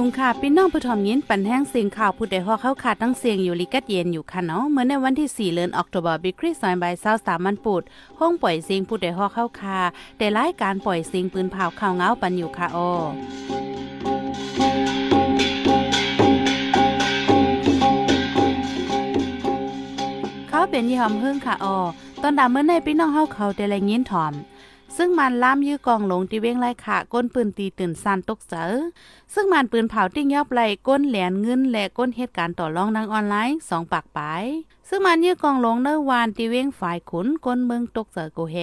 สูงค่ะพี่น้องผู้ทอมยินปันแห้งเสียงข่าวผู้ใดฮอกเข้าขาดตั้งเสียงอยู่ลิกัดเย็นอยู่ค่ะเนาะเมื่อในวันที่4เดือนออกตุลาบิคริสซอยใบเศร้าสามมันปุดห้องปล่อยเสียงผู้ใดฮอกเข้าคาแต่รายการปล่อยเสียงปืนเผาข่าวเงาปันอยู่ค่ะอเขาเป็นยี่ห้อมพึ่งค่ะออตอนดาเมื่อในพี่น้องเฮาเขาแต่ละยินถอม ซึ่งมันล่ามยื้อกองหลงที่เว้งไล่ขาก้นปืนตีตื่นสันตกเจอซึ่งมันปืนเผาติ้งยอบไหลก้นแหลนเงินและก้นเหตุการณ์ต่อรองทางออนไลน์สองปากปายซึ่งมันยื้อกองหลงเนวานที่เว้งฝ่ายขุนก้นเมืองตกเจอโกเฮ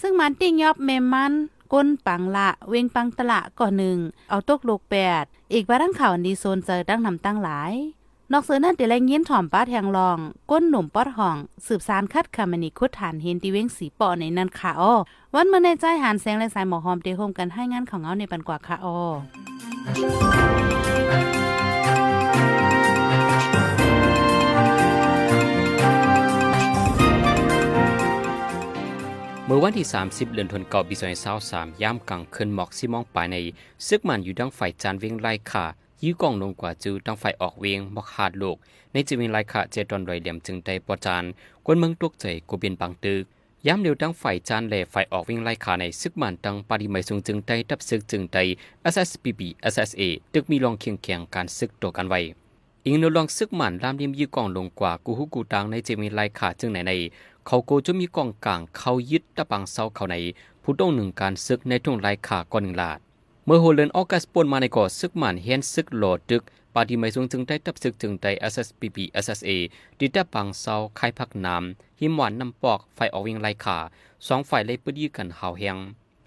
ซึ่งมันติ้งยอบเมมมันก้นปังละเวงปังตละก่อนหนึ่งเอาตกโลกแปดอีกบ้านข่าวดีโซนเจอตั้งนำตั้งหลาย นอกเสือนั่นเดลัยเงี้ยนถ่อมป้าแทงรอง ก้นหนุ่มป๊อดห่อง สืบสารคัดคำมันนีคุดฐานเห็นที่เว้งสีปอในนั้นค่ะอ้อวันเมื่อในใจหานแสงและสายหมอหอมเตโฮมกันให้งานของเงาในปันกว่าค่ะอ้อเมื่อวันที่ 30 เดือนธันวาคมปี2023ย่ามกลางคืนหมอกสิมองปลายในซึกมันอยู่ดังไฟจานเวียงไล่ขา ยื้อกองลงกว่าจูดังไฟออกเวียงหมอกขาดโลก ในจีวียงไล่ขาเจตอนรอยเหลี่ยมจึงได้ปอจานกวนเมืองตกใจกูเบียนบางตึกย้ำเร็วดังไฟจานแหล่ไฟออกเวียงไล่ขาในซึกมันดังปาริไม่สูงจึงได้ทับซึกจึงได้ SSPB SSA ตึกมีรองเคียงเคียงการซึกตัวกันไว้อิงนลองซึกหมันลามเลียมยื้อกองลงกว่ากูฮุกูตังในเจมีไลขาจึงไหนใน เขาโกจะมีกองกลางเขายึดตะปังเซาเขาในผู้ต้องหนึ่งการซึกในทุ่งไลขาก่อนหนึ่งลาด เมื่อโฮเลนออกัสปนมาในก่อซึกหมันเฮียนซึกโหลดดึกปาดีไม่สูงจึงได้ตับซึกจึงได้ SSPP SSA ดิตะปังเซาคายพักน้ำหิมหวานน้ำปอกไฟออกวิ่งไลขาสองฝ่ายเลยปะดีกันหาวแหง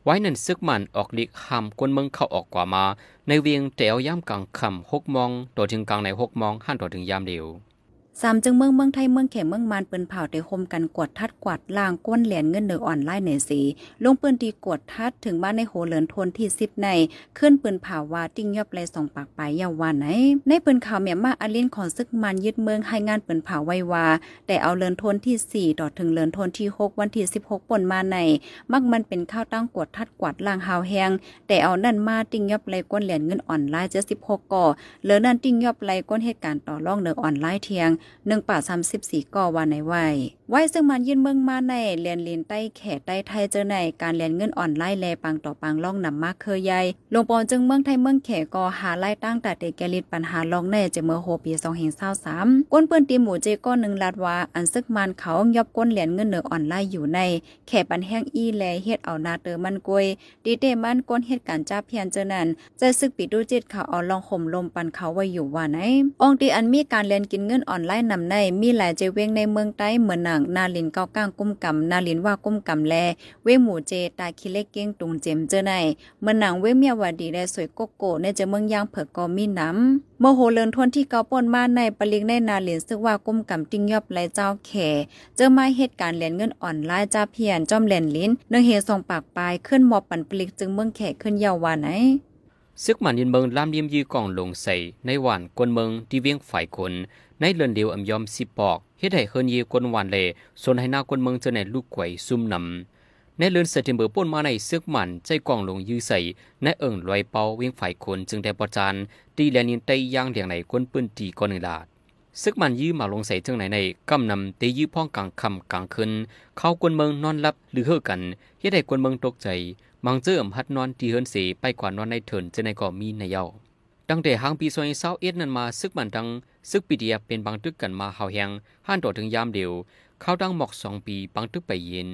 ไว้นั่นซึกมันออกลิกห้ามกวนเมืองเข้าออกกว่ามา ในเวียงแถวย่ำกลางคำหกมองต่อถึงกลางในหกมองห้าต่อถึงยามเดียว สามจึงเมืองเมืองไทยเมืองเขมเมืองมานปืนเผาได้คมกันกวดทัดกวาดล่างก้นเหรียญเงินเดืออ่อนไล่ในสีลงปืนตีกวดทัดถึงบ้านในโหเหลินทนที่สิบในขึ้นปืนเผาว่าติ้งยอบไรสองปากไปยาววันไหนในปืนข่าวเมียมาอาลินของซึกมันยึดเมืองให้งานปืนเผาไว้ว่าแต่เอาเลินทนที่สี่ต่อถึงเลินทนที่หกวันที่สิบหกปนมาในมักมันเป็นข้าวตั้งกวดทัดกวาดล่างหาวแหงแต่เอานั่นมาติ้งยอบไรก้นเหรียญเงินอ่อนไล่เจ็ดสิบหกก่อเหลือนั่นติ้งยอบไรก้นเหตุการณ์ต่อรองเนืออ่อนไล่เทียงหนึ่งป่าสามสิบสี่ก่อวันในไว้ ไว้ซึ่งมันยื่นเมืองมาในเรียนลินใต้แขกใต้ไทยเจอในการเรียนเงินอ่อนไล่แลปังต่อปังล่องนำมากเคยใหญ่ลงปอนจึงเมืองไทยเมืองแขกก็หาไล่ตั้งแต่เด็กแกลิดปัญหาล่องในจะเมื่อโฮปีสองเฮงเศร้าสามก้นเปื้นตีหมูเจก้อนหนึ่งลาดว่าอันซึกมันเขายอบก้นเหรียญเงินเหนืออ่อนไล่อยู่ในแขกปันแห้งอีแลเฮ็ดเอานาเตอมันกวยดีเตมันก้นเหตุการจ้าเพียนเจอนั้นใจซึกปิดดูจิตเขาเอาลองข่มลมปันเขาไว้อยู่ว่าไหนองตีอันมีการเรียนกินเงินอ่อนไล่นำในมีหลายเจเวงในเมืองใต้เหมือนหนังนาลินเก้าก้างกุ้มกำนาลินว่ากุ้มกำแล เวหมูเจตาคิเล็กเก้งตุงเจมเจอในเมือหนังเวเมียวดีได้สวยโกโก้ในเจเมืองย่างเผิกก็มีน้ำโมโหเลินทวนที่เกาป่นมาในปลิงในนาลินซึ่งว่ากุ้มกำติ้งยอบไหลเจ้าแขเจอมาเหตุการณ์เหรียญเงินอ่อนไล่จ้าเพียนจอมเหรียญลิ้นเนื่องเหตุส่งปากปลายขึ้นมอบปันปลิกจึงเมืองแขขึ้นเยาววานไหน ซึกมันยินเมืองลามเลียมยือกองลงใส่ในหวานกวนเมืองที่เวียงฝ่ายคนในเลือนเดียวอำยอมสิปอกเฮ็ดให้เฮินเยกวนหวานเลส่วนให้หน้ากวนเมืองเจอในลูกไกวซุ่มนำในเลือนเสติมเบอร์ป่นมาในซึกมันใจกองลงยื้อใส่ในเอิงลอยเปาเวียงฝ่ายคนจึงได้ประจานตีแลนินไตย่างเลียงในกวนปืนตีก่อนหนึ่งลา ซึกมันยื้อมาลงใส่จังไหนในกำนำตียื้อพ้องกลางคำกลางคืนเข้ากวนเมืองนอนลับหรือเฮอกันเฮ็ดให้กวนเมืองตกใจมังเจออำพัดนอนที่เฮินเสไปกว่านอนในเถินจะในก่อมีในเยาตั้งแต่หางปีซอยเศร้าเอ็ดนั้นมาซึกมันดังซึกปีเดียเป็นบางตึกกันมาเฮาแหงห้านต่อถึงยามเดียวเข้าดังหมอกสองปีบางตึกไปเย็น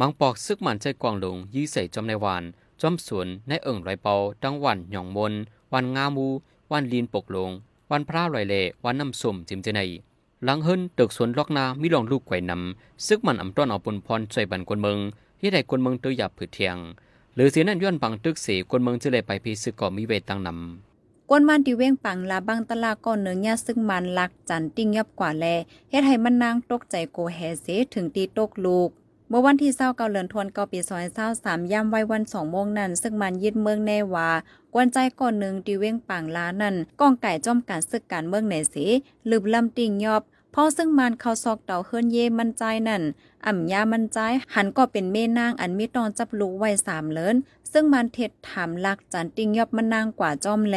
มังปอกซึกมันใจกวางลงยื้อใส่จอมในวานจอมสวนในเอิ่งไรเปาดังวันหย่องมนวันงามูวันลีนปกลง วันพระลอยเลวันน้ำส้มจิมเจในหลังเฮินตึกสวนลอกนามีลองลูกไก่นำซึกมันอำต้อนเอาปนพรใจบันกวนเมืองที่ได้กวนเมืองตัวหยับผืดเทียง หรือเสียนั่นย้อนบังตึกเสกวนเมืองจะเลยไปพีซึกก่อมีเวตังนำกวนมันที่เว้งปังลาบังตะลาก่อนเนื้อยาซึ่งมันลักจันติ้งยับกว่าแลเฮ็ดให้มันนางตกใจโกแฮเสถึงตีตกลูก เมื่อวันที่เศร้าเกาเลินทวนเกาปีซอยเศร้าสามย่ำไว้วันสองโมงนั้น ซึ่งมันยึดเมืองแน่ว่ากวนใจก่อนหนึ่งที่เว้งปังล้านั้นก้องไก่จ้อมการศึกการเมืองไหนสีลืบลำติงยอบ พ่อซึ่งมันเขาซอกเต่าเฮิรนเยมันใจนั่นอ่ำยามันใจหันก็เป็นเมนางอันมีตอนจับลูกไว้สามเลินซึ่งมันเท็ดถามลักจันติงยอบมันนางกว่าจอมแล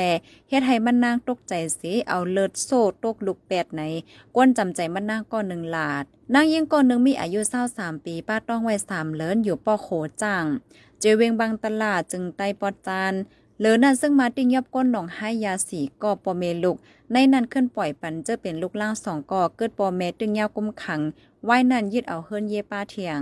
เฮ็ดให้มันนางตกใจสิเอาเลิศโซ่ตกลูกแปดไหนกวนจำใจมันนางก็หนึ่งหลาด นางยิ่งก่อนหนึ่งมีอายุเศร้าสามปี ป้าต้องไว้สามเลินอยู่ป้อโขจังเจเวงบางตลาดจึงไตปอดจาน เหลือนั่นซึ่งมาติ้งยับก้นหนองให้ยาสีก่อปอเมลุก ในนั้นขึ้นปล่อยปันเจอเป็นลูกล่างสองก่อเกิดปอเมตึงยาวกุมขังไว้นั่นยึดเอาเฮิรนเยป้าเทียง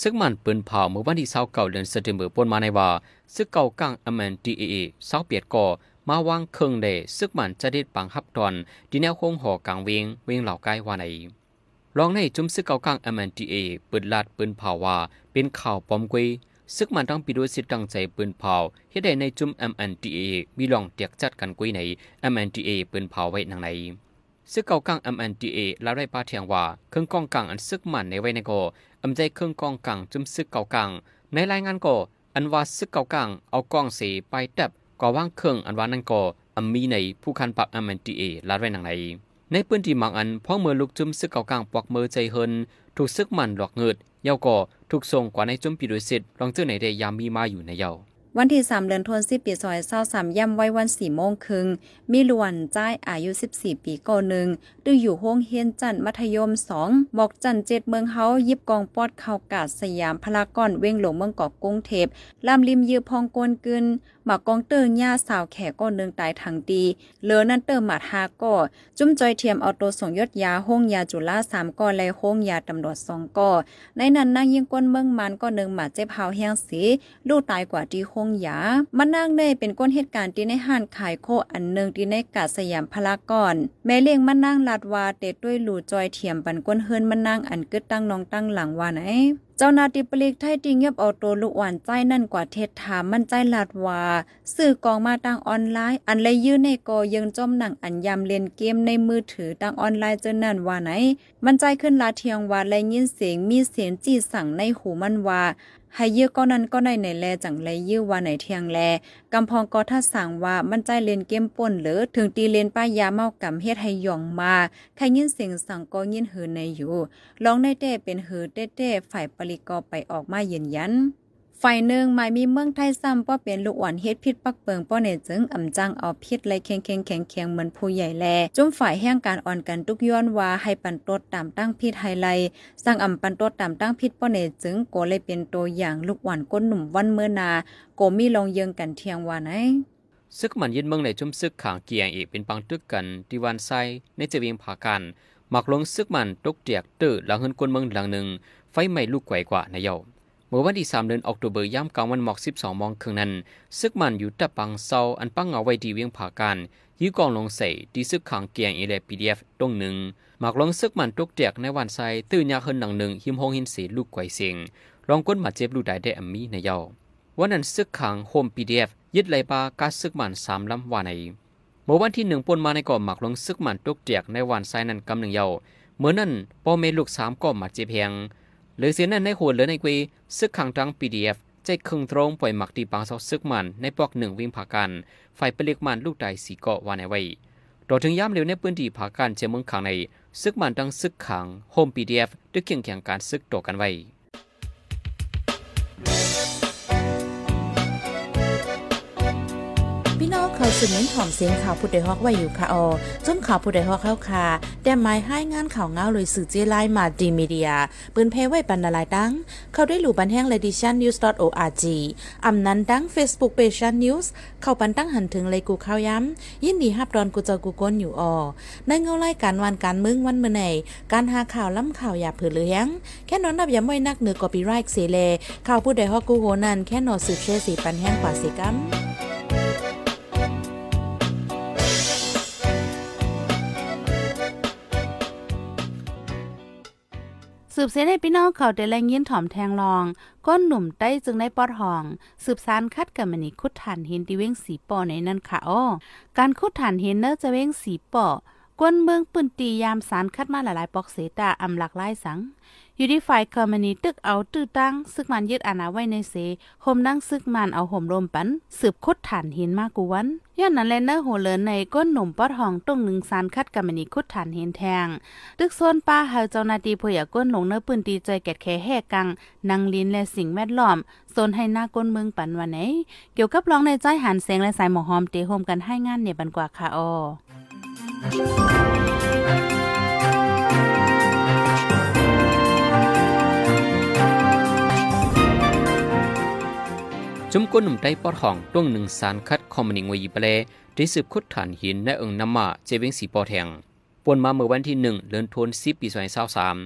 ซึกมันปืนเผาเมื่อวันที่29เก่าเดือนสิงหาคมปนมาในว่า ซึกเก่ากลางอเมนดีเอเอเศร้าเปียดก่อมาวางเครื่องเดซึกมันจะได้ปังฮับตอนดีแนวโค้งหอกลางเวงเวงเหล่าใกล้ว่าในรองในจุมซึกเก่ากลางอเมนดีเอเปิดลาดปืนเผาว่าเป็นข่าวปลอมกุย ซึกมันต้องปิดด้วยสิทธิ์ตั้งใจปืนเผาเฮ็ดได้ในจุม MNDA มีลองเตียกจัดกันกุยใน MNDA ปืนเผาไว้นางในซึกเก่ากลาง MNDA ลาได้ป้าเทียงว่า เครื่องกองกลางอันซึกมันในไว้ในก็อำใจเครื่องกองกลางจุมซึกเก่ากลางในรายงานก็อันว่าซึกเก่ากลางเอากองเสไปแตบก่อว่างเครื่องอันว่านั่นก็อำมีในผู้คันปัก MNDA ลาไว้นางในในพื้นที่มังอันพ่อเมือลูกจุมซึกเก่ากลางปอกมือใจเฮินถูกซึกมันหลอกเงิด เยาก่อถูกส่งกว่าในจุมปีโดยสิทธิ์ลองเจอไหนได้ยามมีมาอยู่ในเยาวันที่ 3 เดือนธันวาคมปีซอยเศร้าสามย่ำไว้วันสี่โมงครึ่งมีลวนจ้ายอายุ 14 ปีก่อหนึ่งดื้อยู่ห้องเฮียนจันมัธยม 2 บอกจันเจ็ดเมืองเฮายิบกองปอดเข้ากาดสยามพลากอนเว้งหลงเมืองเกาะกรุงเทพลำริมยือพองกวนกึนหมากองเติงย่าสาวแขก้อนหนึ่งตายทางดีเหลือนั่นเติมหมาดฮาก่อจุ้มจอยเทียมเอาตัวส่งยศยาห้องยาจุฬาสามก่อและห้องยาตำรวจสองก่อในนั้นนางยิงก้นเมืองมันก็หนึ่งหมาเจ็บเฮาแห้งสีลูกตายกว่าที่ห้องยามันนางเนเป็นก้นเหตุการณ์ที่ในห้านขายโคอันหนึ่งที่ในกาสยามพลากอนแม่เลี้ยงมันนางลาดวาเตดด้วยหลู่จอยเทียมปันก้นเฮิรนมันนางอันกึดตั้งน้องตั้งหลังว่าไหนเจ้านาติปลิกไทยติงเงียบเอาตัวลูกหวานใจนั่นกว่าเทศถามมันใจลาดว่าสื่อกองมาตั้งออนไลน์ อันเลยยื้อในกอยังจมหนังอันยำเล่นเกมในมือถือตั้งออนไลน์เจนนั่นว่าไหน มันใจขึ้นลาเทียงว่าและยินเสียงมีเสียงจีสั่งในหูมันว่า ให้ยื้อก้อนนั้นก็ในในแลจังเลยื้อว่าไหนเทียงแลกำพองก็ถ้าสั่งว่ามันใจเล่นเกมป่นหรือถึงตีเล่นป้ายยาเมากำเฮ็ดให้ย่องมาใครยินเสียงสั่งก็ยินหือในอยู่ลองได้เต้เป็นหือเต้เต้ฝ่ายปริกอไปออกมายืนยัน ฝ่ายหนึ่งหมายมีเมืองไทยซ้ำป้อเป็นลูกอ่อนเฮ็ดพิษปักเปิงป้อเนจึงอ่ำจังเอาพิษไลแข็งแข็งแข็งแข็งเหมือนผู้ใหญ่แลจุ่มฝ่ายแห่งการอ่อนกันทุกย้อนว่าให้ปันตดตามตั้งพิษไฮไลสร้างอ่ำปันตดตามตั้งพิษป้อเนจึงโกเลยเป็นตัวอย่างลูกอ่อนก้นหนุ่มวันเมื่อนาโกมีลองเยิงกันเทียงว่าไหนซึกมันยินเมืองในจุ่มซึกขางเกียงอีกเป็นปังตึกกันที่วันไซในเจวียงผากันหมักลงซึกมันตกเตียกตื้อหลังเฮินกวนเมืองหลังหนึ่งไฟไหม้ลูกไกวกว่าในเยา มื่อวันที่3เดือนออกตุเบอร์ย่ำกลางวันหมอก 12มองครึ่งนั้น ซึกมันอยู่ตะปังเซาอันปังเอาไว้ดีเวียงผากันยื้อกองลงใส่ดีซึกขังเกียงอีเลพีดีเอฟตรงหนึ่งหมักลงซึกมันตกเตียกในวันไซตื้อยาเฮินหลังหนึ่งหิมหงหินสีลูกไกวเสียงรองก้นมาเจ็บลูกได้ได้อมีในเยาวันนั้นซึกขังโฮมพีดีเอฟยึดไหลปากาซึกมันสามลำวาในเมื่อวันที่หนึ่งปนมาในก่อหมักลงซึกมันตกเตียกในวันไซนั้นกำหนึ่งเยาเมื่อนั้นพ่อเมลูกสามก็มาเจ็บเพียง หรือเสียนั่นในหัวเหลือในกวีซึกขังจัง PDF ใจคึงตรงปล่อยหมักตีบางเสาซึกมันในปอกหนึ่งวิ่งผากันไฟเปลียกมันลูกใดสีเกาะวานในไว้ต่อถึงย้ำเร็วในพื้นที่ผากันเจเมืองขังในซึกมันดังซึกขังโฮม PDF ด้วยเคียงเขียงการซึกต่อกันไว้ เขาสืบเน้นถ่อมเสียงข่าวผู้ใดฮอกไว้อยู่ค่ะออจมข่าวผู้ใดฮอกเข้าค่ะแต่หมายให้งานข่าวเงาเลยสื่อเจไลมาดีมีเดียปืนเพไว้บรรณาลายดัง เข้าได้หลู่บันแห้ง ledition news org อำนั้นดัง Facebook page news เข้าปันตั้งหันถึงเลยกูข้าวย้ำยินดีฮับดอนกูเจอกูก้นอยู่ออในเงาไล่การวันการมึงวันเมื่อไหนการหาข่าวล้ำข่าวอย่าเผือเลี้ยงแค่นอนนับย้ำไว้นักเหนือกอปีไรค์เสเลข่าวผู้ใดฮอกกูโหนันแค่นอสืบเชื่อสีปันแห้งกว่าสิกัม บเสียให้พี่น้องเขาได้แรงยินถ่อมแทงลอง ก้นหนุ่มได้จึงได้ปอดห้อง สืบสารคัดกับมันนี่คุดฐานหินที่เว้งสีปอในนั้นค่ะอ้อการคุดฐานหินเนอจะเว้งสีปอ ก้นเมืองปืนตียามสารคัดมาหลายๆปอกเสตาอำหลักไล่สัง อยู่ที่ฝ่ายคอมมานีตึกเอาตื้อตั้งซึกมันยึดอาณาไว้ในเสโฮมนั่งซึกมันเอาห่มลมปัน สืบคดฐานหินมากกูวันย้อนนั้นแลเนอร์โหเลินในก้นหนุ่มปอดห้องตรงหนึ่งสารคัดกรมนีคุดฐานหินแทง ตึกโซนป้าเฮาเจ้านาทีพยาก้นหลงเนื้อปืนตีใจแกดแค่แห่กังนางลินและสิ่งแวดล้อมโซนให้หน้าก้นเมืองปันวันไหน เกี่ยวกับร้องในใจหันเสียงและสายหมอหอมเตโฮมกันให้งานเนี่ยบันกว่าค่ะออ จุมก้นหนุ่มได้ปอดห้องต้วงหนึ่งสารคัดคอมมิงวยปเลได้สืบคุดฐานหินในเอิงน้ำมาเจเวงสีปอแทงปวนมาเมื่อวันที่หนึ่งเดือนธันวาคมปีสองพันสสาม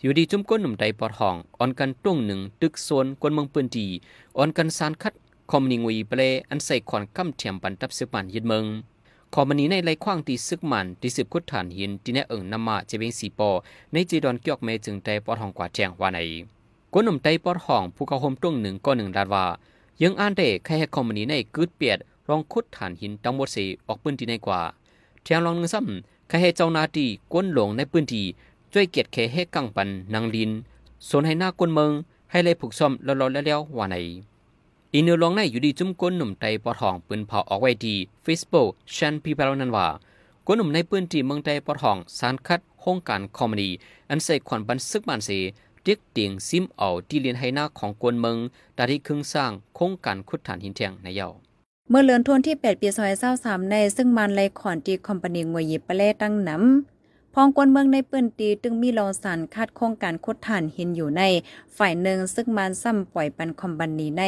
อยู่ดีจุมก้นหนุ่มได้ปอดห้องออนกันต้วงหนึ่งตึกโซนกวนเมืองปืนดีออนกันสารคัดคอมมิงวยปเลอันใส่ขอนกำเทียมปันตับสืบมันยึดเมือง ขอมันนี้ในไรคว้างตีซึกมันที่สืบคุดฐานหินที่ในเอิงน้ำมาเจเวงสีปอ ในจีดอนเกียกเมจึงได้ปอดห้องกว่าแจงว่าในกวนหนุ่มได้ปอดห้องผู้เขาห่มต้วงหนึ่งก็หนึ่งดาว่า ยังอ่านได้แค่คอมมานีในกึดเปียดรองคุดฐานหินตั้งหมดสีออกปืนทีในกว่าเทียงลองหนึ่งซ้ำแค่เจ้านาตีก้นหลงในปืนทีช่วยเกียรติแค่ให้กังปันนางลินสนให้หน้าก้นเมืองให้เลยผูกซ่อมแล้วๆแล้วๆว่าไหน อีเนื้อลองในอยู่ดีจุ่มก้นหนุ่มไตปอทองปืนเผาออกไว้ดีเฟซบุ๊กชันพีเพลนันว่าก้นหนุ่มในปืนที่เมืองไตปอทองสารคัดโครงการคอมมานีอันใส่ขวัญบันซึกมันเสีเด็กเตียงซิมเอาที่เรียนให้หน้าของกวนเมืองตาที่ครึ่งสร้างโครงการขุดฐานหินเทียงในเยาเมื่อเลือนทวนที่ 8 ปีซอย23ในซึ่งมันไลขอนตีคอมพานีงวยยิบปเล่ตั้งนำ องกวนเมืองในปื้นตีตึงมีรอสารคาดโครงการขุดฐานหินอยู่ใน ฝ่ายหนึ่งซึ่งมันซ้ำปล่อยปันคอมบันนีใน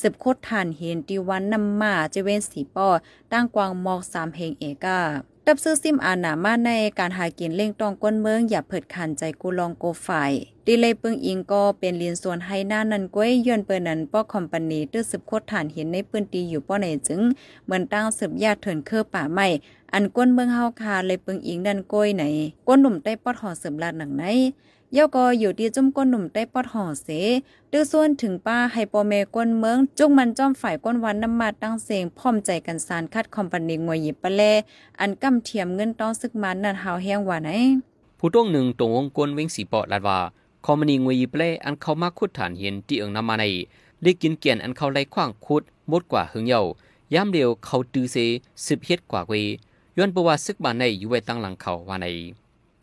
สืบขุดฐานหินตีวันนำมาเจเวนสีปอตั้งกวางมอก3เฮงเอกาดับซื้อซิมอานามาในการหากินเล่งตองก้นเมืองอย่าเผิดขันใจกูลองโกฝ่ายดีเลยปึงอิงก็เป็นลินส่วนให้หน้านันก้วยยอนเปิ้นนั้นป้อคอมปานีตื้อสืบโคตรฐานเห็นในปืนตีอยู่ป้อไหนจึง เหมือนตั้งสืบญาติเถินเคอป่าไม้ อันก้นเมืองเฮาคาเลยปึงอิงนันก้วยไหนก้นหนุ่มได้ป้อหอสืบลาดหนังไหนเย่าก็อยู่ที่จุ่มก้นหนุ่มได้ปอดห่อเสดื้อส่วนถึงป้าให้ปเมก้นเมือง จุงมันจ้อมฝ่ายก้นวันน้ำมาตั้งเสียงพร้อมใจกันสารคัดคอมปานีงวยหยิบปะแลอันกำเทียมเงินต้องซึกมันนั่นหาวแห้งว่าไหนผู้ต้องหนึ่งตรงวงกลเวงสีปอดลาดว่าคอมมานีงวยหยิบเล่อันเข้ามาคุดฐานเห็นที่เอิงนำมาในเล็กกินเกียนอันเข้าไล่ขว้างคุดมดกว่าหึงเย่าย่ำเดียวเขาตือเซสิบเฮ็ดกว่าเว ย้อนประวัติซึกบานในอยู่ไว้ตั้งหลังเขาว่าใน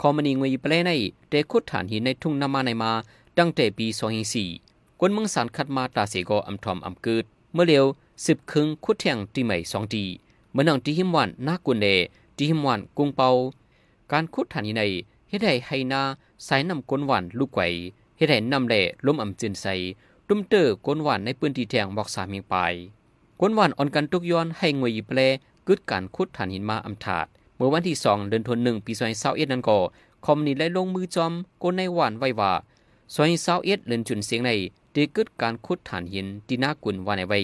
คอมมนีงวยเปลในเตคุดฐานหินในทุ่งนามาในมา ตั้งแต่ปี2004กวนเมืองสารคัดมาตาเสกออำทอมอำเกิดเมื่อเร็วสิบครึ่งคุดแทงตีใหม่สองตีเมื่อนังตีหิมวันนากุนเนตีหิมวันกุงเปาการคุดฐานหินในเฮ็ดให้ไฮนาสายนำกวนหวานลูกไก่เฮ็ดให้นำแหล่ล้มอำจินใส่ตุ้มเตอร์กวนหวานในปืนที่แทงบอกสามีไปกวนหวานอ่อนกันทุกย้อนให้งวยเปล กึดการคุดฐานหินมาอำถาด เมื่อวันที่สองเดือนธันวาคมปี2021นั้นก็คอมนี่ได้ลงมือจอมกนในหวานไว้ว่า2021เดือนจุนเสียงในได้เกิดการขุดฐานหินที่น่ากุนว่าในไว้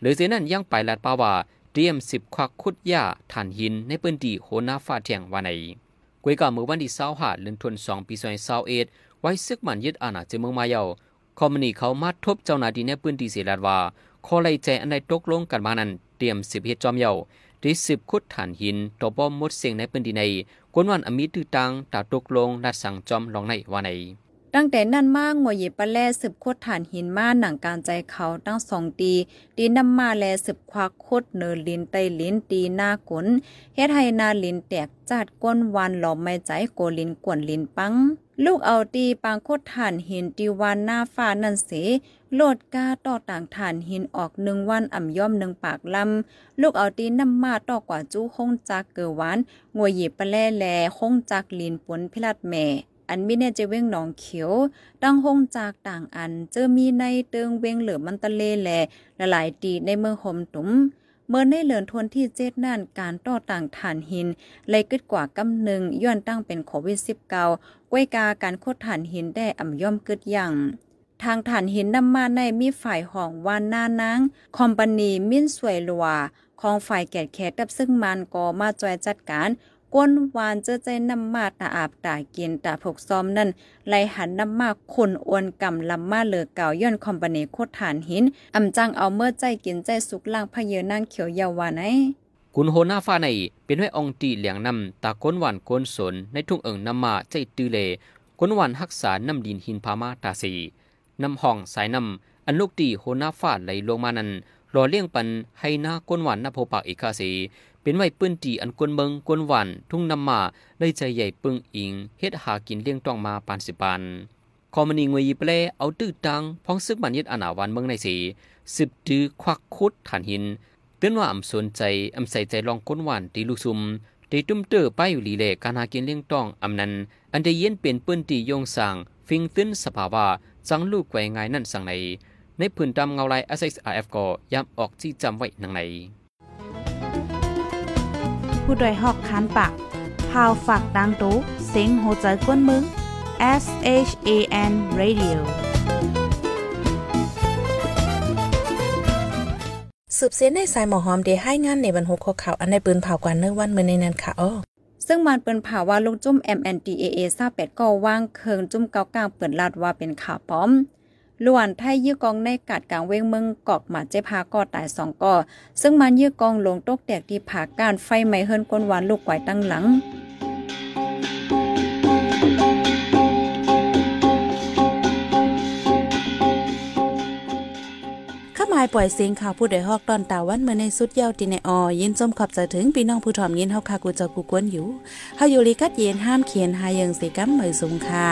หรือเสียนั้นยังไปลาดป่าว่าเตรียม10ควักขุดหญ้าฐานหินในพื้นที่โหนาฟ้าเทียงว่าในกวยกาเมื่อวันที่25เดือนธันวาคมปี2021ไว้ซึกมันยึดอาณาจักรเมืองมาเยาคอมนีเขามาทบเจ้าหน้าที่ในพื้นที่เสียลาดว่าขอไล่ใจอันใดตกลงกันมานั้นเตรียม10เฮ็ดจอมเยา ที่สิบขุดฐานหินตบอมมดเสียงในพื้นที่ในกวนวันอมิตือตังตาตกลงนัดสั่งจอมลองในว่าในตั้งแต่นั้นมากงวยเยปะแลสืบโคดฐานหินมาหนังการใจเขาตั้งสองตีตีน้ำมาแลสืบควักโคดเนอลินไตลินตีหน้าขนเฮ็ดให้นาลินแตกจัดก้นวันหลอมไม่ใจโกลินกวนลินปัง ลูกเอาตีปางโคดฐานหินตีวันหน้าฟ้านั่นเส โลดกาต่อต่างฐานหินออกหนึ่งวันอ่ำย่อมหนึ่งปากลำ ลูกเอาตีน้ำมาต่อกว่าจู้คงจักเกือวานงวยหยิบปะแล่แลคงจักลินปนพิลัดแม่อันมีเนจะเว้งหนองเขียว ดังหงจากต่างอัน เจอมีในเติงเว้งเหลือมันตะเลแลละหลายตีในเมืองหมตุ้มเมื่อในเหลือนทนที่เจ็ดนั่นการต่อต่างฐานหินเลยกึดกว่ากำหนึ่งย้อนตั้งเป็นโควิดสิบเก้าก้วยกาการโคดฐานหินได้อ่ำย่อมกึดอย่าง ทางฐานหินนำมาในมีฝ่ายห้องวานนานางคอมปานีมิ้นสวยลัวของฝ่ายแกดแคกับซึ่งมันก็มาจอยจัดการก้นวานเจอใจน้ำมาตาอาบตากินตาผกซ้อมนั่นไลหันน้ำมาคนอวนกำลำมาเลือเก่าย้อนคอมปานีโคตรฐานหินอำจังเอาเมื่อใจกินใจสุกล่างพเยนางเขียวเยาวาไนกุนโหน้าฟ้าในเป็นห้องตีเหลียงนำตาก้นหวานก้นสนในทุ่งเอิงน้ำมาใจตือเลกวนหวานรักษาน้ำดินหินพามาตาสี น้ำห้องสายน้ำอันลูกตีโหน้าฟ้าไหลลงมานั้นรอเลี้ยงปันให้หน้ากวนหวานนาโพปากอีกคาสีเป็นไว้ปื้นตีอันกวนเบิงกวนหวานทุ่งน้ำมาเลยใจใหญ่ปึงอิงเฮ็ดหากินเลี้ยงต้องมาปานสิปานคอมนีงวยเปลเอาตื้อตังพ้องซึกมันยึดอนาวันเมืองในสีสืบจื้อควักคุดฐานหินเตือนว่าอำสนใจอำใส่ใจลองก้นหวานตีลูกซุมตีตุ้มเตอร์ป้ายอยู่ลีเลการหากินเลี้ยงต้องอำนั้น อันได้เย็นเป็นปื้นตียงสางฟิงตื้นสภาวะ จังลูกไว้ง่ายนั่นสังใน ในพื้นดำเงาลาย SXRF ก็ย้ำออกที่จำไว้นังใน ผู้โดยหอกคันปากพาวฝากดังตู้เสียงโหใจกวนมึง S H A N Radio สืบเสียนในสายหมอหอมเดให้งานในบรรหุกข่าวอันในปืนเผากว่าเนื้อวันเมื่อในนั้นค่ะอ้อ ซึ่งมันเปิ้นผ่าว่าลูกจุ่ม MNDAA 28ก็ว่างเคิงจุ่มเกากลางเปิดลาดว่าเป็นข่าวปลอมล้วนไทยยื้อกองในกาดกลางเวงเมืองกอกหมาเจพาก่อตายสองก่อซึ่งมันยื้อกองลงตกแตกที่ผาการไฟไหม้เฮิรนก้นหวานลูกไก่ตั้งหลังายปล่อยเสียงข่าวผู้ใดฮอกตอนตาวันเมื่อในสุดเยาวติในออยินจมขอบใจถึงพี่น้องผู้ถ่อมยินเฮาคากูเจอกูกวนอยู่เฮาอยู่ลีกัดเย็นห้ามเขียนหายังสิกัมเหมยสูงค่ะ